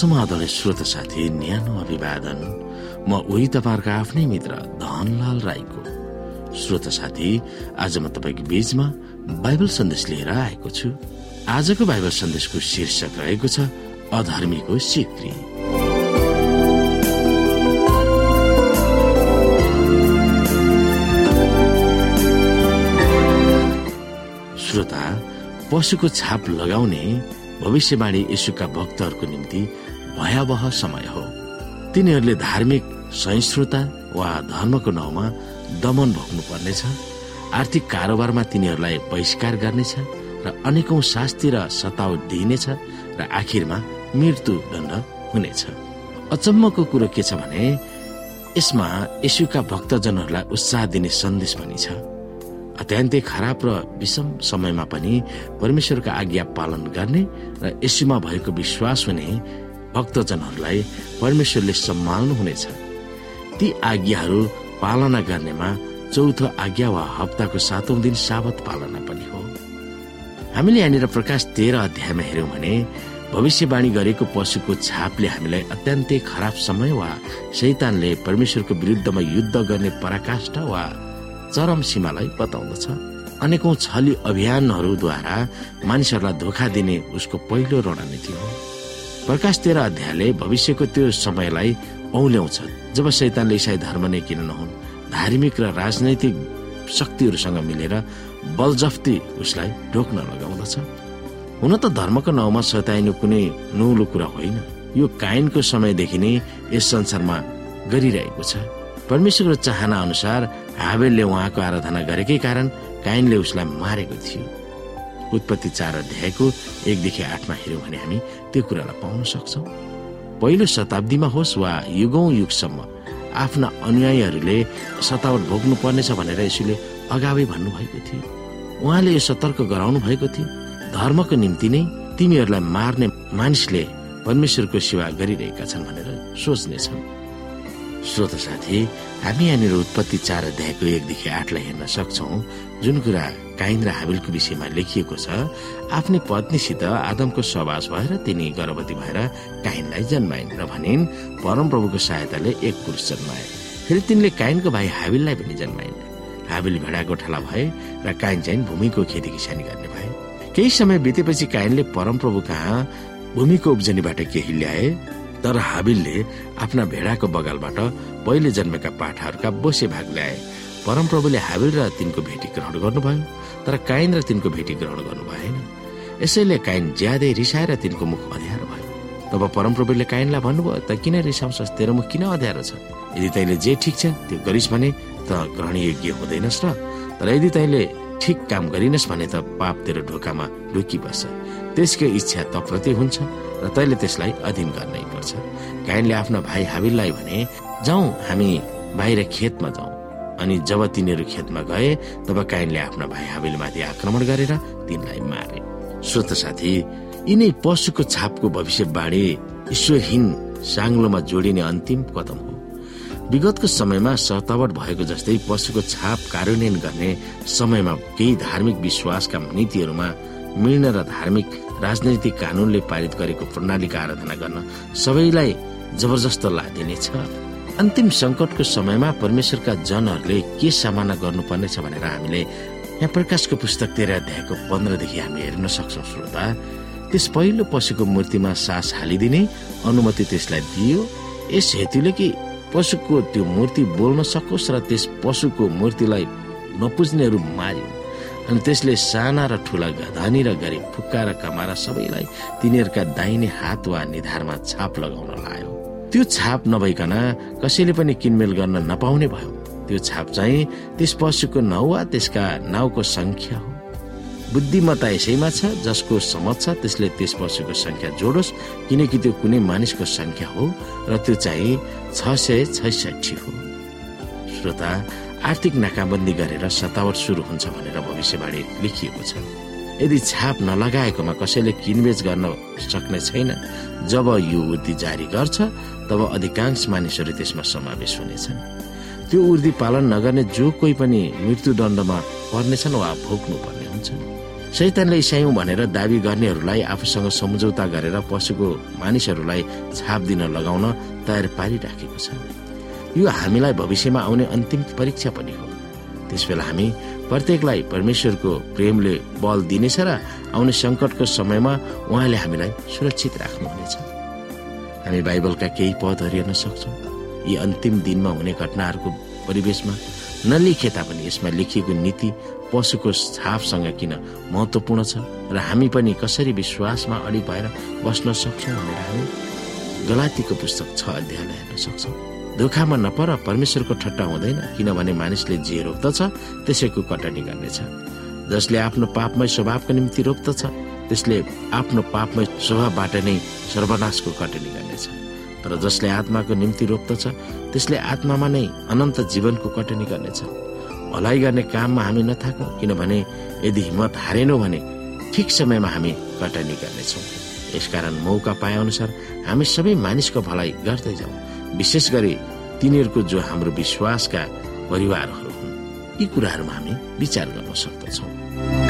समाधान श्रोत साथी न्यानो अभिवादन। म उही तपाईँहरूको आफ्नै मित्र धनलाल राईको। श्रोत साथी आज म तपाईँको बीचमा बाइबल सन्देश लिएर आएको छु। आजको बाइबल सन्देशको शीर्षक रहेको छ अधर्मीको सिक्री। श्रोता पशुको छाप लगाउने भविष्यवाणी यशुका भक्तहरूको निम्ति भयावह समय हो। तिनीहरूले धार्मिक सहिष्णुता वा धर्मको नाउँमा दमन भोग्नु पर्नेछ आर्थिक कारोबारमा तिनीहरूलाई बहिष्कार गर्नेछ र अनेकौं शास्ति र सतावट दिइनेछ र आखिरमा मृत्यु दण्ड हुनेछ। अचम्मको कुरो के छ भने यसमा यसुका भक्तजनहरूलाई उत्साह दिने सन्देश पनि छ। अत्यन्तै खराब र विषम समयमा पनि परमेश्वरका आज्ञा पालन गर्ने र यसुमा भएको विश्वास हुने भक्तजनहरूलाई परमेश्वरले सम्हाल्नु हुनेछ। ती आज्ञाहरू पालना गर्नेमा चौथो आज्ञा वा हप्ताको सातौं दिन साबत पालना पनि हो। हामीले यहाँनिर प्रकाश तेह्र अध्यायमा हेर्यौं भने भविष्यवाणी गरेको पशुको छापले हामीलाई अत्यन्तै खराब समय वा शैतानले परमेश्वरको विरुद्धमा युद्ध गर्ने पराकाष्ठा वा चरम सीमालाई बताउँदछ। अनेकौं छली अभियानहरूद्वारा मानिसहरूलाई धोका दिने उसको पहिलो रणनीति हो। प्रकाश तेह्र अध्यायले भविष्यको त्यो समयलाई औल्याउँछ। जब शैतानले इसाई धर्म नै किन नहुन् धार्मिक र राजनैतिक शक्तिहरूसँग मिलेर बलजफ्ती उसलाई ढोक्न लगाउँदछ। हुन त धर्मको नाउँमा सताइनु कुनै नौलो कुरा होइन। यो कायनको समयदेखि नै यस संसारमा गरिरहेको छ। परमेश्वरको चाहना अनुसार हावेलले उहाँको आराधना गरेकै कारण कायनले उसलाई मारेको थियो। उत्पत्ति चार अध्यायको एकदेखि आठमा हेऱ्यौँ भने हामी त्यो कुरालाई पाउन सक्छौ। पहिलो शताब्दीमा होस् वा युगौं युगसम्म आफ्ना अनुयायीहरूले सतावट भोग्नु पर्नेछ भनेर यसुले अगावै भन्नुभएको थियो। उहाँले यो सतर्क गराउनु भएको थियो। धर्मको निम्ति नै तिमीहरूलाई मार्ने मानिसले परमेश्वरको सेवा गरिरहेका छन् भनेर सोच्नेछन्। श्रोत साथी हामी यहाँनिर उत्पत्ति चार अध्यायको एकदेखि आठलाई हेर्न सक्छौ। जुन कुरा काइन र हाबिलको विषयमा लेखिएको छ आफ्नै पत्नीसित आदमको सवास भएर तिनी गर्भवती भएर काइनलाई जन्माइन् र भनिन् परमप्रभुको सहायताले एक पुरुष जन्माए। फेरि तिनले काइनको भाइ हाबिललाई पनि जन्माइन्। हाबिल भेडा गोठाला भए र काइन चाहिँ भूमिको खेती किसानी गर्ने भए। केही समय बितेपछि काइनले परमप्रभु कहाँ भूमिको उब्जनीबाट केही ल्याए तर हाबिलले आफ्ना भेडाको बगालबाट पहिले जन्मेका पाठाहरूका बोसे भाग ल्याए। परमप्रभुले हाबिल र तिनको भेटी ग्रहण गर्नुभयो तर काइन र तिनको भेटी ग्रहण गर्नु भएन। यसैले काइन ज्यादै रिसाएर तिनको मुख अध्यारो भयो। तब परमप्रभुले काइनलाई भन्नुभयो त किन रिसाउँछस्? तेरो मुख किन अध्यारो छ? यदि तैँले जे ठिक छ त्यो गरिस् भने त ग्रहण योग्य हुँदैनस् र? तर यदि तैँले ठिक काम गरिनस् भने त पाप तेरो ढोकामा ढुकिबस्छ त्यसको इच्छा तप्रति हुन्छ र तैँले त्यसलाई अधीन गर्नै पर्छ। काइनले आफ्ना भाइ हाबिललाई भने जाउँ हामी बाहिर खेतमा जाउँ। अनि जब तिनीहरू खेतमा गए तब काइनले आफ्ना भाइ हाबिलमाथि आक्रमण गरेर तिनलाई मारे। श्रोत साथी यिनै पशुको छापको भविष्यवाणी ईश्वरहीन साङ्लोमा जोडिने अन्तिम कदम हो। विगतको समयमा सतावट भएको जस्तै पशुको छाप कार्यान्वयन गर्ने समयमा केही धार्मिक विश्वासका नीतिहरूमा मिल्न र धार्मिक राजनैतिक कानूनले पारित गरेको प्रणालीका आराधना गर्न सबैलाई जबरजस्त लादिनेछ। अन्तिम संकटको समयमा परमेश्वरका जनहरूले के सामना गर्नुपर्नेछ भनेर हामीले यहाँ प्रकाशको पुस्तक तेह्र अध्यायको पन्ध्रदेखि हामी हेर्न सक्छौँ श्रोता। त्यस पहिलो पशुको मूर्तिमा सास हालिदिने अनुमति त्यसलाई दियो। यस हेतुले कि पशुको त्यो मूर्ति बोल्न सकोस् र त्यस पशुको मूर्तिलाई नपुज्नेहरू मारियो। अनि त्यसले साना र ठुला धनी र गरिब फुक्का र कमारा सबैलाई तिनीहरूका दाहिने हात वा निधारमा छाप लगाउन लायो। त्यो छाप नभइकन कसैले पनि किनमेल गर्न नपाउने भयो। त्यो छाप चाहिँ त्यस पशुको नाउँ वा त्यसका नाउँको संख्या हो। बुद्धिमत्ता यसैमा छ जसको समझ छ त्यसले त्यस पशुको संख्या जोडोस् किनकि त्यो कुनै मानिसको संख्या हो र त्यो चाहिँ छ सय छैसठी हो। श्रोता आर्थिक नाकाबन्दी गरेर सतावट सुरु हुन्छ भनेर भविष्यवाणी लेखिएको छ। यदि छाप नलगाएकोमा कसैले किनबेच गर्न सक्ने छैन जब यो उर्दी जारी गर्छ तब अधिकांश मानिसहरू त्यसमा समावेश हुनेछन्। त्यो उर्दी पालन नगर्ने जो कोही पनि मृत्युदण्डमा पर्नेछन् वा भोग्नु पर्ने हुन्छ शैतानले इसायौँ भनेर दावी गर्नेहरूलाई आफूसँग सम्झौता गरेर पशुको मानिसहरूलाई छाप दिन लगाउन तयार पारिराखेको छ। यो हामीलाई भविष्यमा आउने अन्तिम परीक्षा पनि हो। त्यसबेला हामी प्रत्येकलाई परमेश्वरको प्रेमले बल दिनेछ र आउने सङ्कटको समयमा उहाँले हामीलाई सुरक्षित राख्नुहुनेछ। हामी बाइबलका केही पदहरू हेर्न सक्छौँ। यी अन्तिम दिनमा हुने घटनाहरूको परिवेशमा नलेखे तापनि यसमा लेखिएको नीति पशुको छापसँग किन महत्वपूर्ण छ र हामी पनि कसरी विश्वासमा अडिग भएर बस्न सक्छौँ भनेर हामी गलातीको पुस्तक छ अध्यायलाई हेर्न सक्छौँ। धोकामा नपर परमेश्वरको ठट्टा हुँदैन किनभने मानिसले जे रोप्दछ त्यसैको कटनी गर्नेछ। जसले आफ्नो पापमय स्वभावको निम्ति रोप्दछ त्यसले आफ्नो पापमय स्वभावबाट नै सर्वनाशको कटनी गर्नेछ। तर जसले आत्माको निम्ति रोप्दछ त्यसले आत्मामा नै अनन्त जीवनको कटनी गर्नेछ। भलाइ गर्ने काममा हामी नथाकौँ किनभने यदि हिम्मत हारेनौँ भने ठिक समयमा हामी कटनी गर्नेछौँ। यसकारण मौका पाए अनुसार हामी सबै मानिसको भलाइ गर्दै जाउँ। विशेष गरी तिनीहरूको जो हाम्रो विश्वासका परिवारहरू हुन् यी कुराहरूमा हामी विचार गर्न सक्दछौँ।